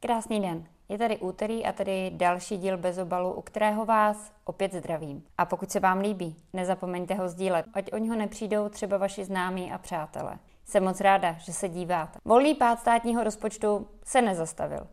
Krásný den. Je tady úterý a tady další díl bez obalu, u kterého vás opět zdravím. A pokud se vám líbí, nezapomeňte ho sdílet, ať o něho nepřijdou třeba vaši známí a přátelé. Jsem moc ráda, že se díváte. Volný pád státního rozpočtu se nezastavil.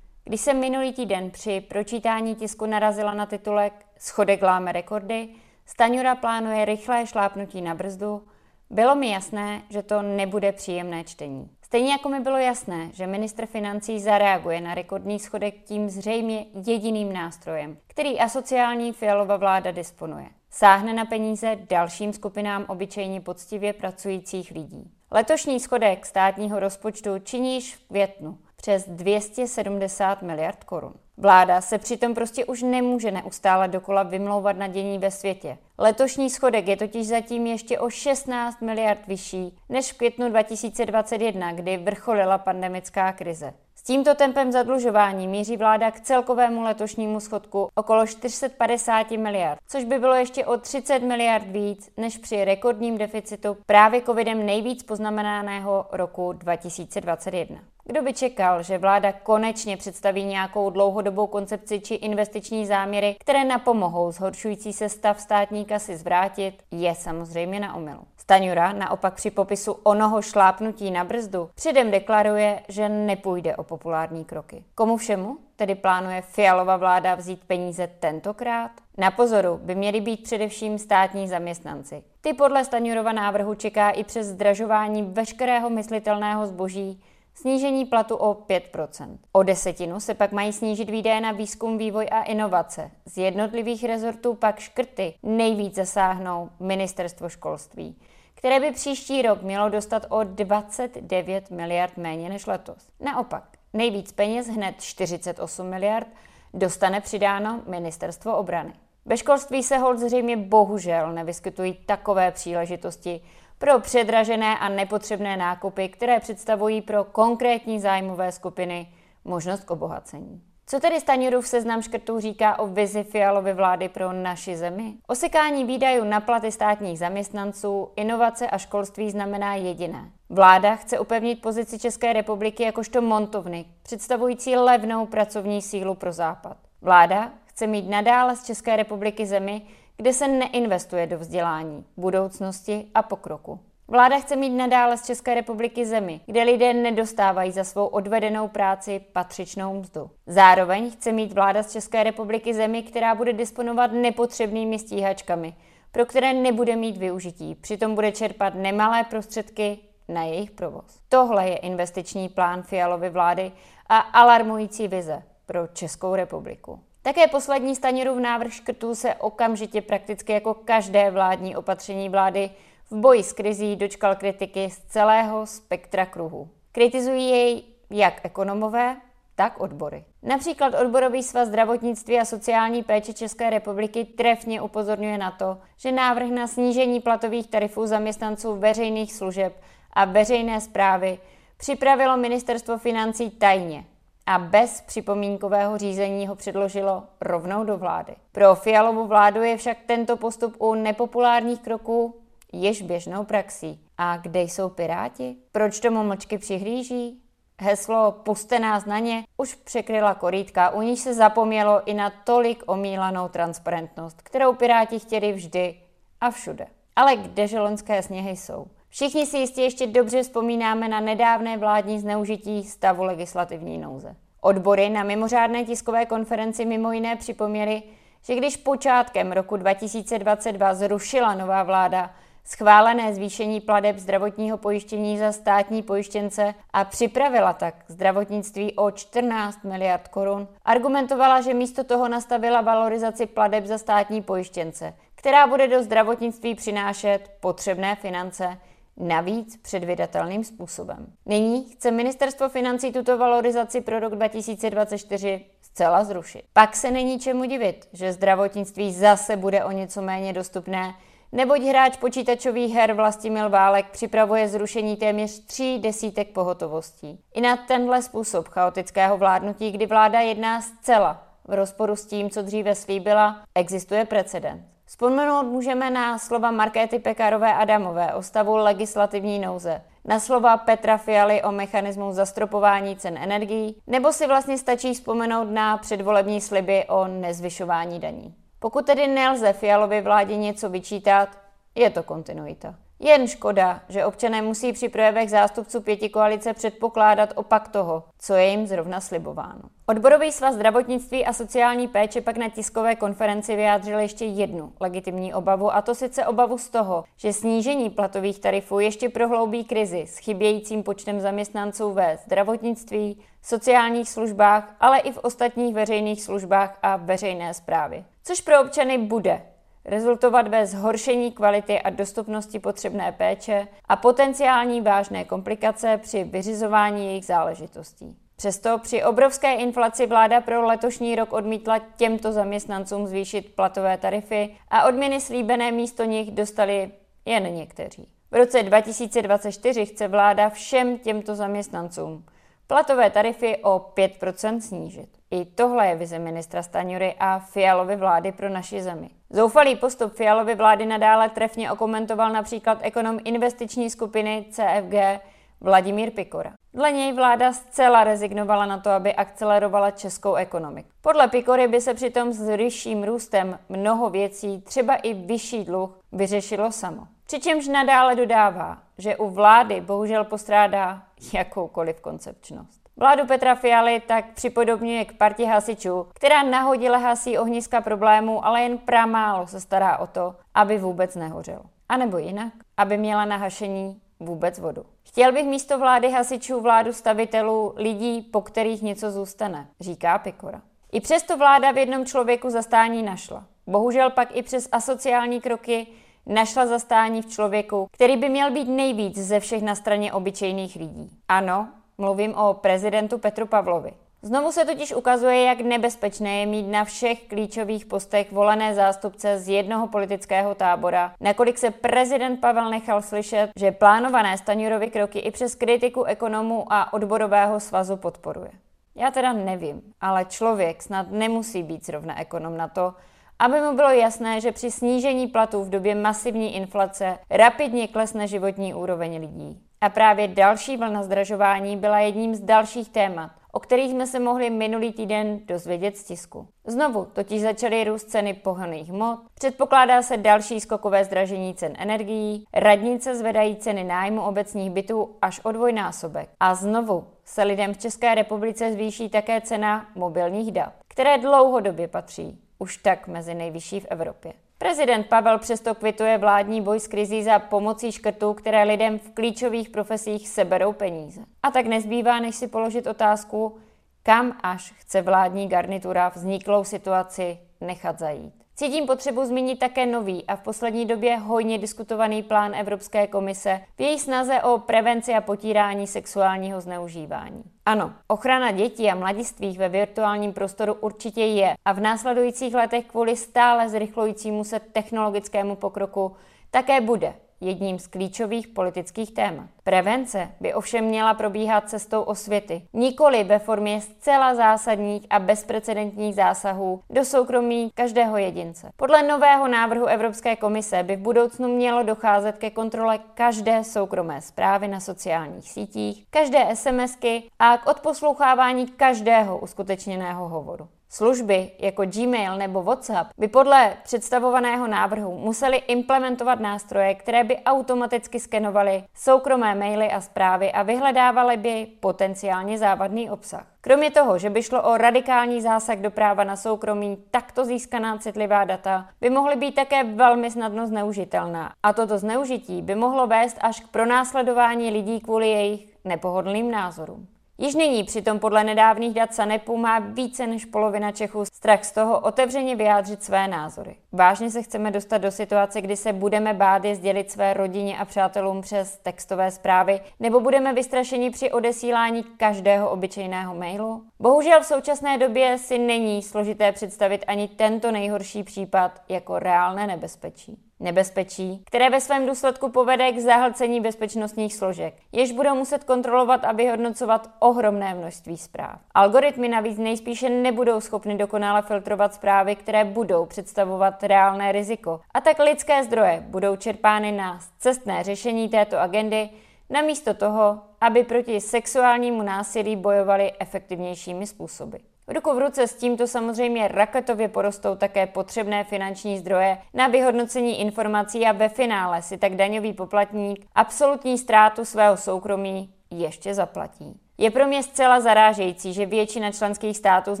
Když jsem minulý týden při pročítání tisku narazila na titulek Schodek láme rekordy, Staňura plánuje rychlé šlápnutí na brzdu, bylo mi jasné, že to nebude příjemné čtení. Stejně jako mi bylo jasné, že ministr financí zareaguje na rekordní schodek tím zřejmě jediným nástrojem, který asociální Fialova vláda disponuje. Sáhne na peníze dalším skupinám obyčejně poctivě pracujících lidí. Letošní schodek státního rozpočtu činí již v květnu přes 270 miliard korun. Vláda se přitom prostě už nemůže neustále dokola vymlouvat na dění ve světě. Letošní schodek je totiž zatím ještě o 16 miliard vyšší než v květnu 2021, kdy vrcholila pandemická krize. S tímto tempem zadlužování míří vláda k celkovému letošnímu schodku okolo 450 miliard, což by bylo ještě o 30 miliard víc než při rekordním deficitu právě covidem nejvíc poznamenaného roku 2021. Kdo by čekal, že vláda konečně představí nějakou dlouhodobou koncepci či investiční záměry, které napomohou zhoršující se stav státní kasy zvrátit, je samozřejmě na omyl. Staňura naopak při popisu onoho šlápnutí na brzdu předem deklaruje, že nepůjde o populární kroky. Komu všemu tedy plánuje Fialová vláda vzít peníze tentokrát? Na pozoru by měli být především státní zaměstnanci. Ty podle Staňurova návrhu čeká i přes zdražování veškerého myslitelného zboží snížení platu o 5%. O desetinu se pak mají snížit výdaje na výzkum, vývoj a inovace. Z jednotlivých rezortů pak škrty nejvíc zasáhnou ministerstvo školství, které by příští rok mělo dostat o 29 miliard méně než letos. Naopak, nejvíc peněz, hned 48 miliard, dostane přidáno ministerstvo obrany. Ve školství se hold zřejmě bohužel nevyskytují takové příležitosti pro předražené a nepotřebné nákupy, které představují pro konkrétní zájmové skupiny možnost k obohacení. Co tedy Staňurův seznam škrtů říká o vizi Fialovy vlády pro naši zemi? Osekání výdajů na platy státních zaměstnanců, inovace a školství znamená jediné. Vláda chce upevnit pozici České republiky jakožto montovny, představující levnou pracovní sílu pro Západ. Vláda chce mít nadále z České republiky zemi, kde se neinvestuje do vzdělání, budoucnosti a pokroku. Vláda chce mít nadále z České republiky zemi, kde lidé nedostávají za svou odvedenou práci patřičnou mzdu. Zároveň chce mít vláda z České republiky zemi, která bude disponovat nepotřebnými stíhačkami, pro které nebude mít využití. Přitom bude čerpat nemalé prostředky na jejich provoz. Tohle je investiční plán Fialovy vlády a alarmující vize pro Českou republiku. Také poslední Staněrův návrh škrtů se okamžitě prakticky jako každé vládní opatření vlády v boji s krizí dočkal kritiky z celého spektra kruhu. Kritizují jej jak ekonomové, tak odbory. Například odborový svaz zdravotnictví a sociální péče České republiky trefně upozorňuje na to, že návrh na snížení platových tarifů zaměstnanců veřejných služeb a veřejné zprávy připravilo ministerstvo financí tajně a bez připomínkového řízení ho předložilo rovnou do vlády. Pro Fialovu vládu je však tento postup u nepopulárních kroků již běžnou praxí. A kde jsou Piráti? Proč tomu mlčky přihlíží? Heslo Puste nás na ně už překryla korítka, u níž se zapomnělo i na tolik omílanou transparentnost, kterou Piráti chtěli vždy a všude. Ale kde želonské sněhy jsou? Všichni si jistě ještě dobře vzpomínáme na nedávné vládní zneužití stavu legislativní nouze. Odbory na mimořádné tiskové konferenci mimo jiné připomněly, že když počátkem roku 2022 zrušila nová vláda schválené zvýšení pladeb zdravotního pojištění za státní pojištěnce a připravila tak zdravotnictví o 14 miliard korun, argumentovala, že místo toho nastavila valorizaci pladeb za státní pojištěnce, která bude do zdravotnictví přinášet potřebné finance, navíc předvydatelným způsobem. Nyní chce ministerstvo financí tuto valorizaci pro rok 2024 zcela zrušit. Pak se není čemu divit, že zdravotnictví zase bude o něco méně dostupné, neboť hráč počítačových her Vlastimil Válek připravuje zrušení téměř tří desítek pohotovostí. I na tenhle způsob chaotického vládnutí, kdy vláda jedná zcela v rozporu s tím, co dříve slíbila, existuje precedent. Vzpomenout můžeme na slova Markéty Pekarové Adamové o stavu legislativní nouze, na slova Petra Fialy o mechanismu zastropování cen energií, nebo si vlastně stačí vzpomenout na předvolební sliby o nezvyšování daní. Pokud tedy nelze Fialovi vládě něco vyčítat, je to kontinuita. Jen škoda, že občané musí při projevech zástupců pěti koalice předpokládat opak toho, co je jim zrovna slibováno. Odborový svaz zdravotnictví a sociální péče pak na tiskové konferenci vyjádřil ještě jednu legitimní obavu, a to sice obavu z toho, že snížení platových tarifů ještě prohloubí krizi s chybějícím počtem zaměstnanců ve zdravotnictví, sociálních službách, ale i v ostatních veřejných službách a veřejné správě. Což pro občany bude rezultovat ve zhoršení kvality a dostupnosti potřebné péče a potenciální vážné komplikace při vyřizování jejich záležitostí. Přesto při obrovské inflaci vláda pro letošní rok odmítla těmto zaměstnancům zvýšit platové tarify a odměny slíbené místo nich dostali jen někteří. V roce 2024 chce vláda všem těmto zaměstnancům platové tarify o 5% snížit. I tohle je vize ministra Staňury a Fialovy vlády pro naši zemi. Zoufalý postup Fialovy vlády nadále trefně okomentoval například ekonom investiční skupiny CFG Vladimír Pikora. Dle něj vláda zcela rezignovala na to, aby akcelerovala českou ekonomiku. Podle Pikory by se přitom s ryšším růstem mnoho věcí, třeba i vyšší dluh, vyřešilo samo. Přičemž nadále dodává, že u vlády bohužel postrádá jakoukoliv koncepčnost. Vládu Petra Fialy tak připodobňuje k partě hasičů, která nahodile hasí ohniska problémů, ale jen pramálo se stará o to, aby vůbec nehořel. A nebo jinak, aby měla na hašení vůbec vodu. Chtěl bych místo vlády hasičů vládu stavitelů lidí, po kterých něco zůstane, říká Pikora. I přesto vláda v jednom člověku zastání našla. Bohužel pak i přes asociální kroky našla zastání v člověku, který by měl být nejvíc ze všech na straně obyčejných lidí. Ano, Mluvím o prezidentu Petru Pavlovi. Znovu se totiž ukazuje, jak nebezpečné je mít na všech klíčových postech volené zástupce z jednoho politického tábora, nakolik se prezident Pavel nechal slyšet, že plánované Staňurovy kroky i přes kritiku ekonomů a odborového svazu podporuje. Já teda nevím, ale člověk snad nemusí být zrovna ekonom na to, aby mu bylo jasné, že při snížení platů v době masivní inflace rapidně klesne životní úroveň lidí. A právě další vlna zdražování byla jedním z dalších témat, o kterých jsme se mohli minulý týden dozvědět z tisku. Znovu totiž začaly růst ceny pohonných hmot, předpokládá se další skokové zdražení cen energií, radnice zvedají ceny nájmu obecních bytů až o dvojnásobek. A znovu se lidem v České republice zvýší také cena mobilních dat, které dlouhodobě patří už tak mezi nejvyšší v Evropě. Prezident Pavel přesto kvituje vládní boj s krizí za pomocí škrtů, které lidem v klíčových profesích seberou peníze. A tak nezbývá, než si položit otázku, kam až chce vládní garnitura vzniklou situaci nechat zajít. Cítím potřebu zmínit také nový a v poslední době hojně diskutovaný plán Evropské komise v její snaze o prevenci a potírání sexuálního zneužívání. Ano, ochrana dětí a mladistvých ve virtuálním prostoru určitě je a v následujících letech kvůli stále zrychlujícímu se technologickému pokroku také bude jedním z klíčových politických témat. Prevence by ovšem měla probíhat cestou osvěty, nikoli ve formě zcela zásadních a bezprecedentních zásahů do soukromí každého jedince. Podle nového návrhu Evropské komise by v budoucnu mělo docházet ke kontrole každé soukromé zprávy na sociálních sítích, každé SMSky a k odposlouchávání každého uskutečněného hovoru. Služby jako Gmail nebo WhatsApp by podle představovaného návrhu musely implementovat nástroje, které by automaticky skenovaly soukromé maily a zprávy a vyhledávaly by potenciálně závadný obsah. Kromě toho, že by šlo o radikální zásah do práva na soukromí, takto získaná citlivá data by mohly být také velmi snadno zneužitelná. A toto zneužití by mohlo vést až k pronásledování lidí kvůli jejich nepohodlným názorům. Již nyní přitom podle nedávných dat Sanepu má více než polovina Čechů strach z toho otevřeně vyjádřit své názory. Vážně se chceme dostat do situace, kdy se budeme bát je sdělit své rodině a přátelům přes textové zprávy, nebo budeme vystrašeni při odesílání každého obyčejného mailu? Bohužel v současné době si není složité představit ani tento nejhorší případ jako reálné nebezpečí. Nebezpečí, které ve svém důsledku povede k zahlcení bezpečnostních složek, jež budou muset kontrolovat a vyhodnocovat ohromné množství zpráv. Algoritmy navíc nejspíše nebudou schopny dokonale filtrovat zprávy, které budou představovat reálné riziko. A tak lidské zdroje budou čerpány na cestné řešení této agendy namísto toho, aby proti sexuálnímu násilí bojovali efektivnějšími způsoby. Ruku v ruce s tímto samozřejmě raketově porostou také potřebné finanční zdroje na vyhodnocení informací a ve finále si tak daňový poplatník absolutní ztrátu svého soukromí ještě zaplatí. Je pro mě zcela zarážející, že většina členských států s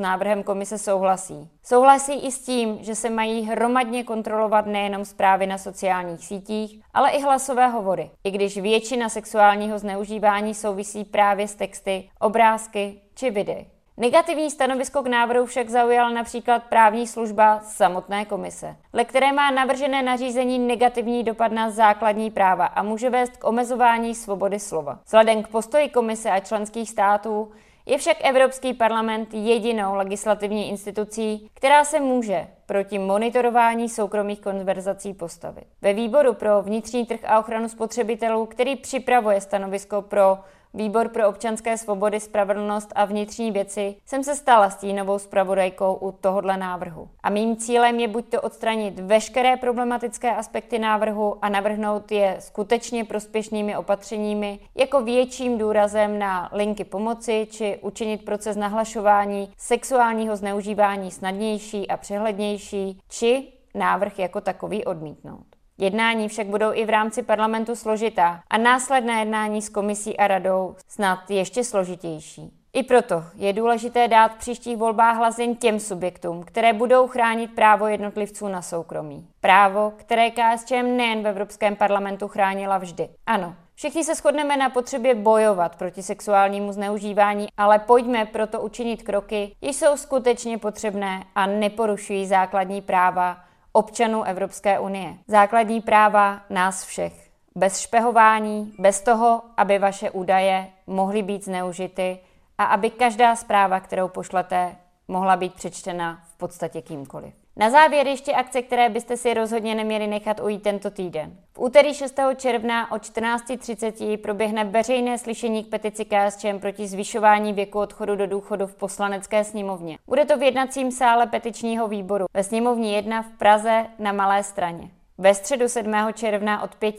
návrhem komise souhlasí. Souhlasí i s tím, že se mají hromadně kontrolovat nejenom zprávy na sociálních sítích, ale i hlasové hovory, i když většina sexuálního zneužívání souvisí právě s texty, obrázky či videi. Negativní stanovisko k návrhu však zaujala například právní služba samotné komise, le které má navržené nařízení negativní dopad na základní práva a může vést k omezování svobody slova. Vzhledem k postoji komise a členských států je však Evropský parlament jedinou legislativní institucí, která se může proti monitorování soukromých konverzací postavit. Ve výboru pro vnitřní trh a ochranu spotřebitelů, který připravuje stanovisko pro Výbor pro občanské svobody, spravedlnost a vnitřní věci jsem se stala stínovou zpravodajkou u tohohle návrhu. A mým cílem je buď to odstranit veškeré problematické aspekty návrhu a navrhnout je skutečně prospěšnými opatřeními, jako větším důrazem na linky pomoci či učinit proces nahlašování sexuálního zneužívání snadnější a přehlednější, či návrh jako takový odmítnout. Jednání však budou i v rámci parlamentu složitá a následné jednání s komisí a radou snad ještě složitější. I proto je důležité dát v příštích volbách hlas jen těm subjektům, které budou chránit právo jednotlivců na soukromí. Právo, které KSČM nejen v Evropském parlamentu chránila vždy. Ano, Všichni se shodneme na potřebě bojovat proti sexuálnímu zneužívání, ale pojďme proto učinit kroky, jež jsou skutečně potřebné a neporušují základní práva občanů Evropské unie. Základní práva nás všech. Bez špehování, bez toho, aby vaše údaje mohly být zneužity a aby každá zpráva, kterou pošlete, mohla být přečtena v podstatě kýmkoliv. Na závěr ještě akce, které byste si rozhodně neměli nechat ujít tento týden. V úterý 6. června o 14.30 proběhne veřejné slyšení k petici KSČM proti zvyšování věku odchodu do důchodu v poslanecké sněmovně. Bude to v jednacím sále petičního výboru ve sněmovní 1 v Praze na Malé straně. Ve středu 7. června od 5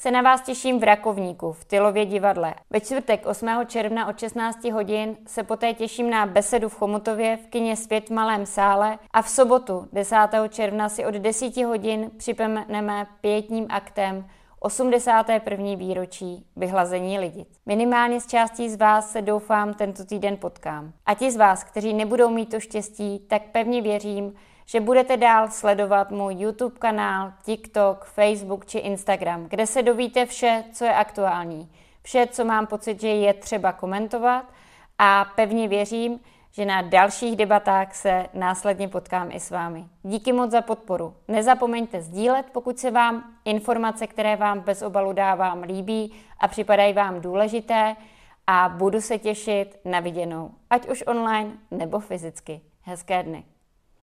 se na vás těším v Rakovníku, v Tylově divadle. Ve čtvrtek 8. června od 16 hodin se poté těším na besedu v Chomutově v kině Svět v Malém sále a v sobotu 10. června si od 10 hodin připomeneme pětním aktem 81. výročí vyhlazení lidic. Minimálně z částí z vás se doufám tento týden potkám. A ti z vás, kteří nebudou mít to štěstí, tak pevně věřím, že budete dál sledovat můj YouTube kanál, TikTok, Facebook či Instagram, kde se dovíte vše, co je aktuální, vše, co mám pocit, že je třeba komentovat a pevně věřím, že na dalších debatách se následně potkám i s vámi. Díky moc za podporu. Nezapomeňte sdílet, pokud se vám informace, které vám bez obalu dávám, líbí a připadají vám důležité a budu se těšit na viděnou, ať už online nebo fyzicky. Hezké dny.